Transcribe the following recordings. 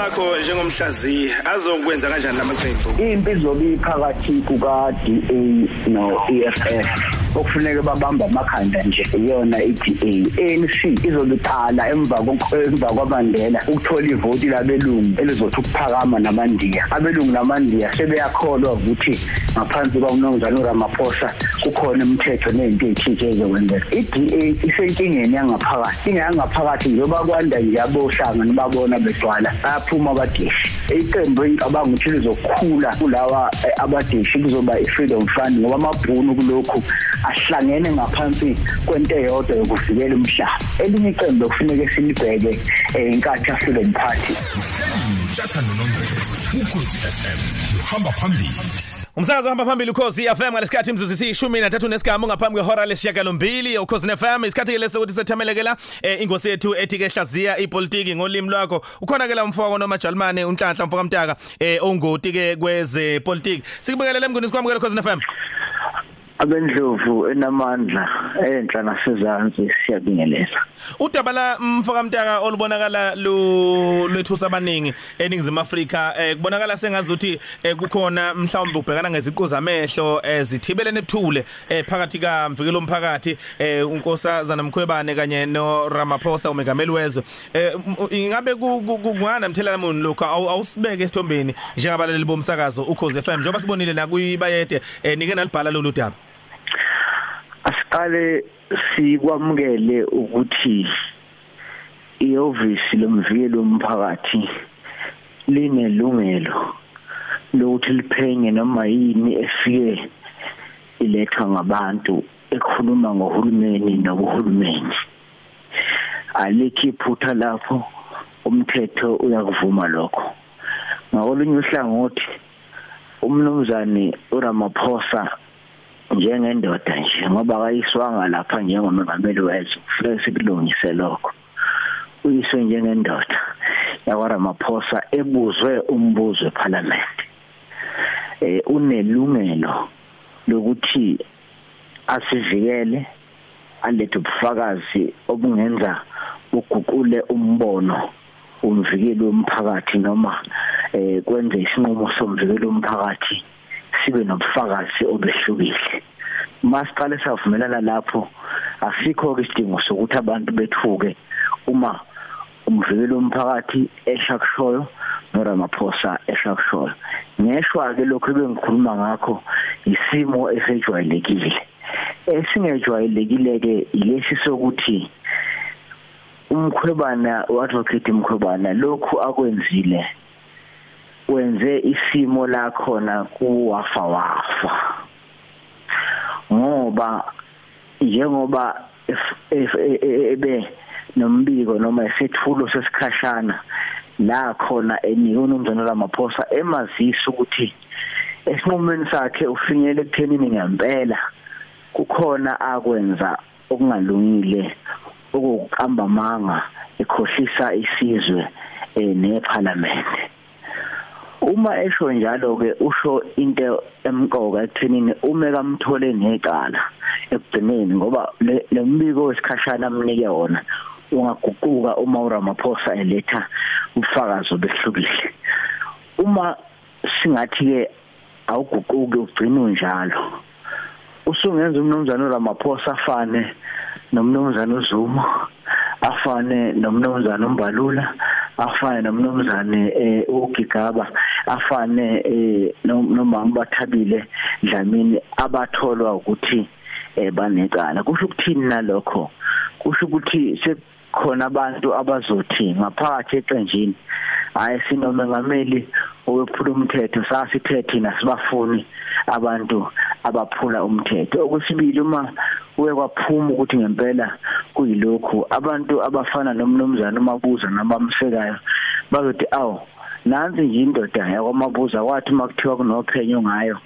wakho njengomhlaziyi azokwenza kanjani lamaqembu impi izobe iphakathi kuka-DA no-EFF okufuneka babamba amakhanda nje. Iyona i-DA ANC izobe iqala emva emva kwaMandela ukuthola ivoti labelungu elizothi ukuphakama namandiya. Abelungu namandiya sebeyakholwa ukuthi ngaphansi kwamnumzane uRamaphosa kukhona imithetho nezinto ezithintshe ezokwenzeka i-DA isenkingeni yangaphakathi inga yangaphakathi njengoba kwanda nje abohlanga nibabona begcwala bayaphuma abadeshi. Iqembu engicabanga ukuthi lizokhula kulawa eh, abadeshi kuzoba i-freedom fund ngoba amabhunu kulokhu ahlangene ngaphansi kwento eyodwa yokuvikela umhlaba. Elinye iqembu okufuneka silibheke eh, inkathi freedom party Mthatha nonombele ukhosi FM uhamba phambili Umsakazo hamba phambili ukhosi FM ngalesikhathi imzuzu isishumi nathathu nesigamu ngaphambi kwehora lesishiyagalombili ukhosi FM isikhathi ke lesokuthi sethamelekela eh, ingosi yethu ethi ke hlaziya ipolitiki ngolimi lwakho. Ukhona ke la mfoko noma Jalimane unhlanhla mfoko mtaka eh ongoti ke kweze politiki sikubekelele emnguni sikwamukele ukhosi FM abendlovu enamandla enhla nasezantsi siyabingelela. Udaba la mfoka mtaka olubonakala lu lwethusa abaningi eningizimu Afrika eh kubonakala sengazuthi eh, kukhona mhlawumbe ubhekana ngeziqu zamehlo ezithibelene ebuthule eh phakathi ka mvikelo omphakathi eh unkosazana Mkhwebane kanye no Ramaphosa umengameli wezwe. Eh m- ingabe ku- ku- kungana mthelela muni lokho awu- awusibeke esithombeni njengabalali bomsakazo ukhoze FM njengoba sibonile na kuyibayede eh nike nalibhala lolu daba. Asiqale sikwamukele ukuthi ihhovisi lomvikeli womphakathi linelungelo lokuthi liphenye noma yini efike ilethwa ngabantu ekhuluma ngohulumeni nobuhulumeni. Alikho iphutha lapho umthetho uyakuvuma lokho. Ngakolunye uhlangothi umnumzane uRamaphosa njengendoda nje ngoba kayiswanga lapha njengomengameli wezwe. Kufanele sikulungise lokho. Uyiswe njengendoda yakwaRamaphosa ebuzwe umbuzo eParliament eh unelungelo lokuthi asivikele alethe ubufakazi obungenza uguqule umbono umvikeli womphakathi noma eh kwenze isinqumo somvikeli womphakathi sibe nobufakazi obehlukile. Masiqale savumelana lapho. Asikho ke isidingo sokuthi abantu bethuke uma umvikeli womphakathi eshakushoyo noRamaphosa eshakushoyo ngeshwa ke lokho bengikhuluma ngakho isimo esejwayelekile. Esingejwayelekile ke ilesi sokuthi umkhwebana advocate mkhwebana lokhu akwenzile wenze isimo lakhona kuwafa wafa ngoba njengoba if- e- e- ebe nombiko noma isethulo sesikhashana la khona enike unomzana Ramaphosa emazisa ukuthi esinqumeni sakhe ufinyele ekuthenini ngempela kukhona akwenza okungalungile okuqamba amanga ekhohlisa isizwe eh neParliament. Uma esho njalo ke usho into emqoka ekuthenini ume kamthole necala ekugcineni ngoba le le mbiko wesikhashana amnike wona ungaguquka uma uRamaphosa eletha ubufakazi obehlukile. Uma singathi ke awuguquki ugcina unjalo usungenza umnumzana uRamaphosa afane nomnumzana uZuma afane nomnumzana uMbalula afane nomnumzane eh uGigaba afane eh noma bathabile Dlamini abatholwa ukuthi eh banecala. Kusho ukuthini nalokho? Kusho ukuthi sekukhona abantu abazothi ngaphakathi eqenjini hayi sinomengameli owephula umthetho sasithe thina sibafuni abantu abaphula umthetho. Okwesibili uma uye kwaphuma ukuthi ngempela kuyilokhu abantu abafana nomnumzana umabuza nabamsekayo bazothi awu nansi nje indoda yakwamabuza kwathi makuthiwa kunophenyo ngayo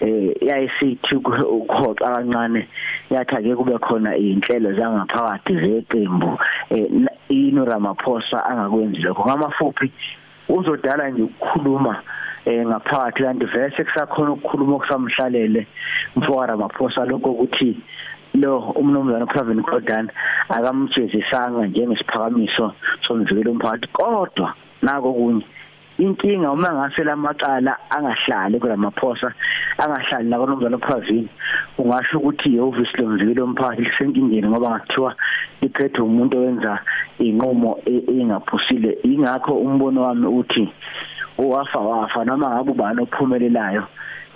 eh yayisithi ukhoxa kancane yathi ake kube khona izinhlelo zangaphakathi zeqembu eh ino Ramaphosa angakwenzi lokho? Ngamafuphi uzodala nje ukukhuluma eh ngaphakathi kanti vese kusakhona ukukhuluma okusamhlalele mfowara Ramaphosa lokho ukuthi lo umnumzana Pravin Gordhan akamjezisanga njengesiphakamiso somvikelo umphakathi kodwa nako kunye inkinga uma ngase lamacala angahlali kulamaphosa angahlali nakonomzana ophazini ungasho ukuthi ihhovisi lomvikelo omphakathi lisenkingeni ngoba ngathiwa liphethwe umuntu owenza inqumo engaphusile. Ingakho umbono wami uthi owafa wafa noma ngabe ubani ophumelelayo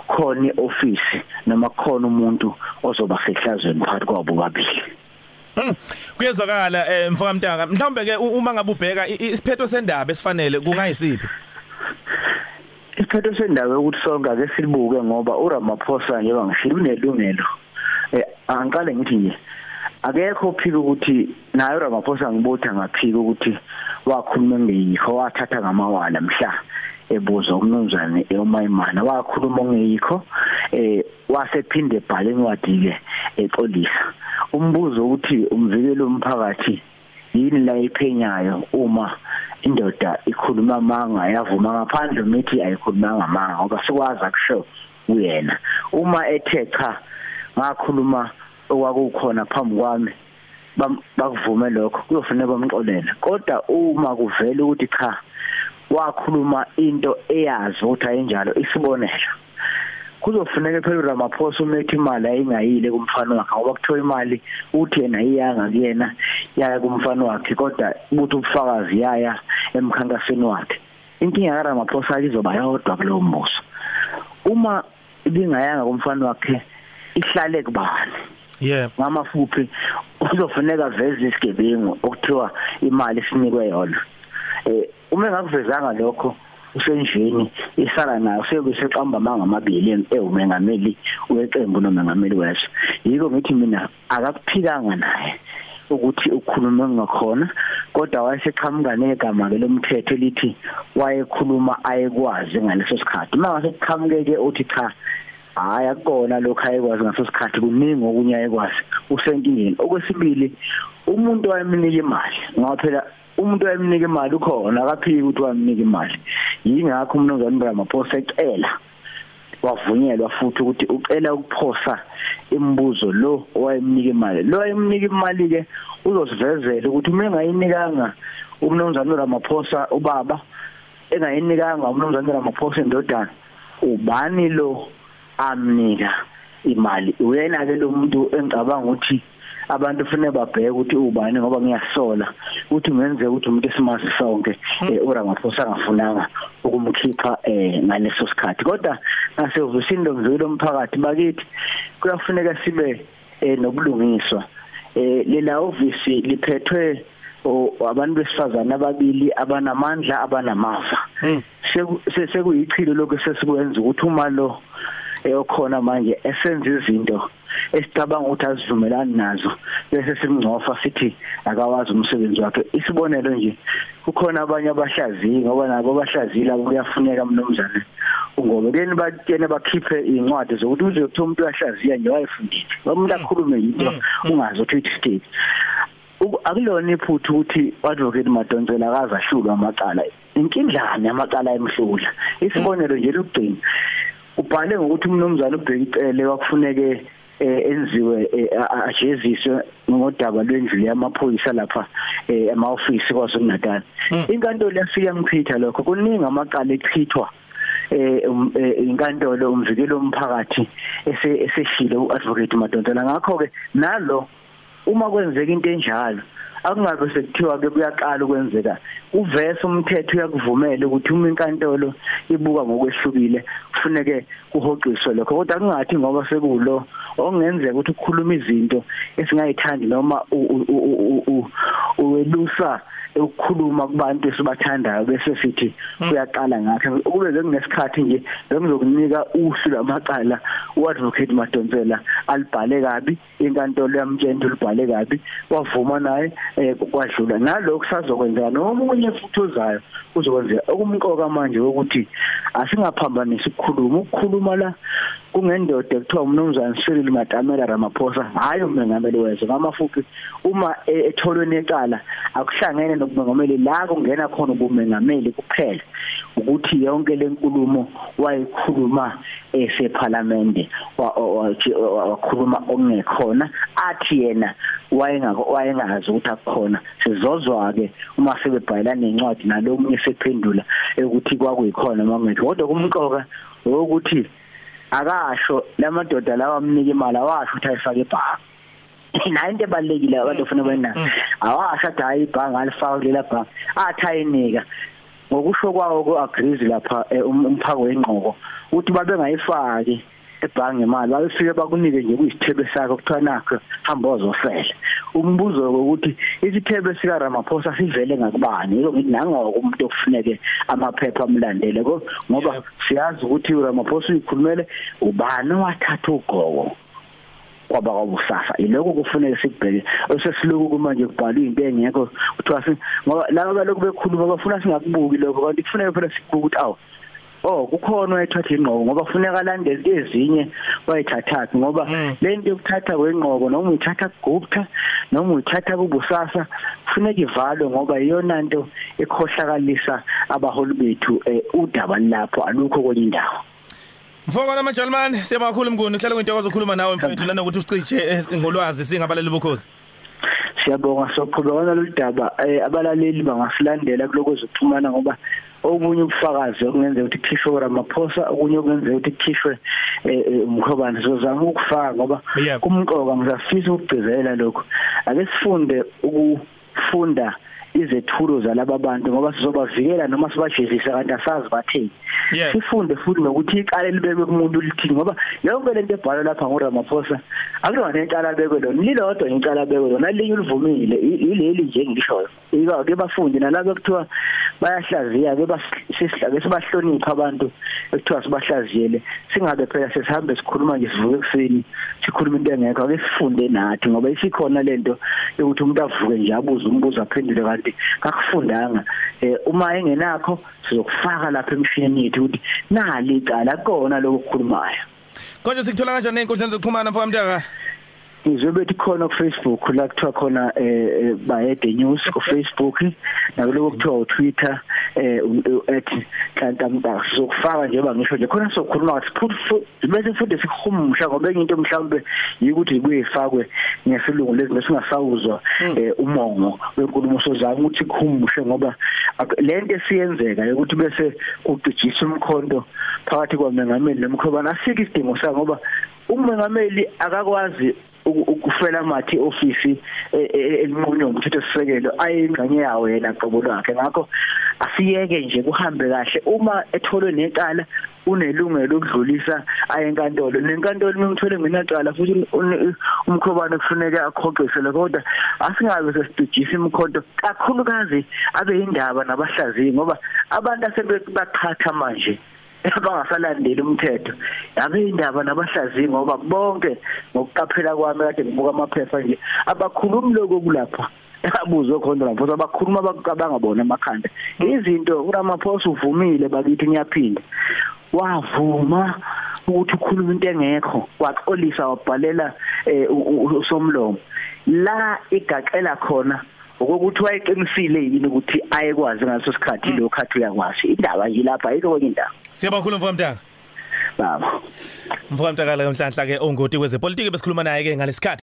khona ioffice noma khona umuntu ozoba sehlazweni phakathi kwabo babili Hmm. Kuyezwakala eh mfoka mtaka mhlawumbe ke uma ngabe ubheka isiphetho sendaba esifanele kungayisiphi? Isiphetho sendawo ukuthi sonke ake silibuke ngoba uRamaphosa njengoba ngishilo unelungelo eh angikale ngithi nje akekho phika ukuthi nayo Ramaphosa ngibutha ngaphika ukuthi wakhuluma ngeyikho wathatha ngamawala mhla ebuza umnumzane eomayimana wakhuluma ngeyikho eh wasephinde ebhala incwadi ke exolisa. Umbuzo ukuthi umvikelo umphakathi yini la iphenyayo uma indoda ikhuluma manga yavuma ngaphandle mithi ayikhulumanga manga ngoba sikwazi akusho uyena. Uma ethe cha ngakhuluma okwakukhona phambi kwami bakuvume lokho kuyofanele bamxolele. Kodwa uma kuvela ukuthi cha wakhuluma into eyazi ukuthi ayinjalo isibonelo. Kuzofuneka phela uRamaphosa umethi imali ayingayile kumfana wakhe ngoba kuthiwa imali uthi yena iyanga kuyena yaya kumfana wakhe kodwa ubuthi ubufakazi yaya emkhankasweni wakhe. Inkinga kaRamaphosa izoba yodwa kulowo mbuso uma ibingayanga kumfana wakhe ihlale kubani? Yeah. Ngamafuphi uzofuneka veze isigebengu okuthiwa imali sinikwe yona eh uma engakuvezanga lokho usenjini isala nayo sekuseqamba mangamabili ewumengameli weqembu nomengameli wesho yiko ngithi mina akakuphikanga naye ukuthi ukhulume ngakhona kodwa wayeseqhamuka negama ke lomthetho elithi wayekhuluma ayekwazi ngaleso sikhathi. Mase kuqhamukeke uthi cha hayi akona lokho ayekwazi ngaso sikhathi kuningi okunye ayekwazi usenkingeni. Okwesibili umuntu wayemnika imali ngoba phela umuntu ayemnika imali ukhona akaphiki ukuthi wamnika imali. Yingakho umnumzane Ramaphosa ecela wavunyelwa futhi ukuthi ucela ukuphosa imibuzo lo owayemnika imali. Lo ayemnika imali ke uzosivezela ukuthi uma engayinikanga umnumzane Ramaphosa ubaba engayinikanga umnumzane Ramaphosa indodana ubani lo amnika imali? Uyena ke lo muntu engicabanga ukuthi abantu kufanele babheke ukuthi ubani ngoba ngiyasola ukuthi ngenzeka ukuthi umuntu esimazi sonke hmm. eh, uRamaphosa angafunanga ukumkhipha eh ngaleso sikhathi kodwa nasevusini lomzwelo omphakathi bakithi kuyafuneka sibe eh nobulungiswa lela office liphethwe abantu besifazana ababili abanamandla abanamava hmm. sekuyichilo lokho sesikwenza ukuthi uma lo eyokhona manje esenza izinto esicabanga ukuthi azivumelani nazo. Bese simngcofa sithi akawazi umsebenzi wakhe. Isibonelo nje kukhona abanye abahlaziyi ngoba nabo abahlaziyila kuyafuneka mnumzane. Ngoba kuyeni batshene bakhiphe incwadi zokuthi uze kuthiwa umuntu uyahlaziya nje wayefundile. Umuntu akhulume yinto mm, mm. ungazi ukuthi it state akulona iphuthu ukuthi advocate Madonsela akazahlulwa amacala. Inkindlane amacala emhlula. Isibonelo nje lokugcina. Ubhale ngokuthi umnumzane ubheka icele wakufuneke eh, enziwe eh, ajeziswe ngodaba lwendlu yamaphoyisa lapha eh, ema-ofisi kwaZulu Natal hmm. inkantolo yafika yamchitha lokho kuningi amaqala echithwa eh um, inkantolo umvikelo umphakathi eseshile uadvocate Madonsela ngakho ke nalo uma kwenzeka into enjalo akungabe sekuthiwa ke kuyaqala ukwenzeka. Uvese umthetho uyakuvumela ukuthi uma inkantolo ibuka ngokwehlukile kufuneke kuhoqiswe lokho. Kodwa kungathi ngoba sekulo okungenzeka ukuthi ukukhuluma izinto esingayithandi noma uwelusa ukukhuluma kubantu esibathandayo bese sithi uyaqala ngakhe ukube bekunesikhathi nje bengizokunika uhlu lamacala uadvocate Madonsela alibhale kabi inkantolo yamtshela ulibhale kabi wavuma naye eh, kwadlula nalokho sazokwenzeka nomunye futhi ozayo uzokwenzeka okumqoka manje ukuthi asingaphambanisi ukukhuluma. Ukukhuluma la kungendoda ekuthiwa umnumzane Cyril Matamela Ramaphosa. Hayi umengameli wezwe ngamafuthi uma e- etholwe necala akuhlangene nokumengameli la kungena khona ubumengameli kuphela ukuthi yonke lenkulumo wayikhuluma eseParliament wakhuluma ongekhona athi yena wayengako wayengazi ukuthi akukhona. Sizozwa ke uma sebebhala nencwadi nalomunye sephendula ukuthi kwakuyikhona mangekho kodwa kumqoka ukuthi akasho lamadoda lawa amnika imali awasho ukuthi ayifake ebhanki nayo into ebalekile abantu ufuna bayina awasho athi hayi ibhangi alifaka kulela bhangi athi ayinika. Ngokusho kwawo ku agrees lapha eh, um- umphako wengqoko ukuthi babengayifaki ebhangi imali babefike bakunike nje kuyisithebe sakho kuthiwa nakho hamba ozofela umbuzo ukuthi isithebe sika Ramaphosa sivele ngakubani? Yiko ngithi nangoko umuntu okufuneke amaphepha amlandele ko ngoba Yep. siyazi ukuthi uRamaphosa uyikhulumele ubani wathatha ugqoko kwaba kwabusasa iloko kufanele sikubheke. Osesiloku kumanje kubhalwa into engekho kuthiwa si ngoba laba balokhu bekhuluma bafuna singakubuki lokho kanti kufanele phela sikubuke ukuthi awu Oh kukhona wayithatha ingqoko ngoba kufuneka landele ezinye wayithathathi ngoba Mm. lento yokuthatha kwengqoko noma uyithatha kugupta noma uyithatha kubusasa kufuneka ivalwe ngoba iyona nto ekhohlakalisa abaholi bethu eh, udaba lapho. Alukho kwenye indawo. Mfoko namajalman siyabonga kakhulu mnguni. Kuhlale kwintokozo ukukhuluma nawe mfethu nanokuthi usicije eh, ngolwazi singabaleli bokhozi siyabonga soqhubekana lolu daba eh, abalaleli bangasilandela kuloko ezokuxhumana ngoba okunye ubufakazi okungenzeka ukuthi kukhishwe Ramaphosa okunye okungenzeka ukuthi kukhishwe eh, eh, umkhobane sizozama ukufaka ngoba Yep. kumqoka ngisafisa ukugcizelela lokho ake sifunde ukufunda izethulo zalaba bantu ngoba sizobavikela noma sibajezisa kanti asazi batheni Yep. sifunde futhi nokuthi icala libekwe kumuntu lithini ngoba yonke lento ebhalwa lapha nguRamaphosa akulona icala libekwe lona lilodwa icala libekwe lona linye ulivumile i- ileli nje engishoyo ika ke bafundi nalabo ekuthiwa bayahlaziya ke basihlake sibahlonipha abantu ekuthiwa sibahlaziyele singabe phela sesihambe sikhuluma nje sivuke ekuseni sikhuluma into engekho ake sifunde nathi ngoba isikhona lento yokuthi umuntu avuke nje abuze umbuzo aphendule kanti kakufundanga. Eh uma engenakho sizokufaka lapha emshinini yethu ukuthi nali icala kona lokukhulumayo Konje sikuthola kanjani einkundleni zokuxhumana mfoko mntaka ngizwe bethi khona ku Facebook la kuthiwa khona eh eh, bayede news ku Facebook nakuloko kuthiwa u Twitter eh @hlantamta sizokufaka njengoba ngisho nje khona sokukhuluma ngathi futhi bese futhi sikuhumusha ngoba enye into mhlawumbe yikuthi kuyifakwe ngesilungu lezi bese singasawuzwa eh, umongo wenkulumo. Sozama ukuthi kuhumushe ngoba ak- lento esiyenzeka ukuthi bese kucijiswa umkhonto phakathi kwamengameli nomkhobana asike isidingo sa ngoba umengameli akakwazi uku- ukufela amathi ofisi eh, eh, elinqunywa umthetho sisekelo ayingxenye yawo yena qobo lwakhe. Ngakho asiyeke nje kuhambe kahle. Uma etholwe necala unelungelo lokudlulisa ayenkantolo nenkantolo mimthole ngenacala futhi umkhobane kufuneka akhoqisele kodwa asingabe sesidujisa imkhonto kakhulukazi abe indaba nabahlaziyi ngoba abantu asebaqhatha manje. Abangasalandeli umthetho. Yabe indaba nabahlaziyi ngoba bonke ngokuqaphela kwami kade ngibuka amaphepha nje abakhulumi lokho kulapha abuzwe khona lapho abakhuluma abangabona emakhanda. Izinto uRamaphosa uvumile bakithi ngiyaphinda wavuma ukuthi ukhuluma into engekho waxolisa wabhalela eh, u- u- usomlomo. La igaxela khona okokuthi wayeqinisile yini ukuthi ayekwazi ngaso sikhathi lo khathi uyakwazi? Indaba nje lapha ayikho kwenye indaba. Siyabonga kakhulu mfoko mntaka baba. Mfoko mntaka la namhlanje ke ongoti kwezepolitiki besikhuluma naye ke ngalesikhathi.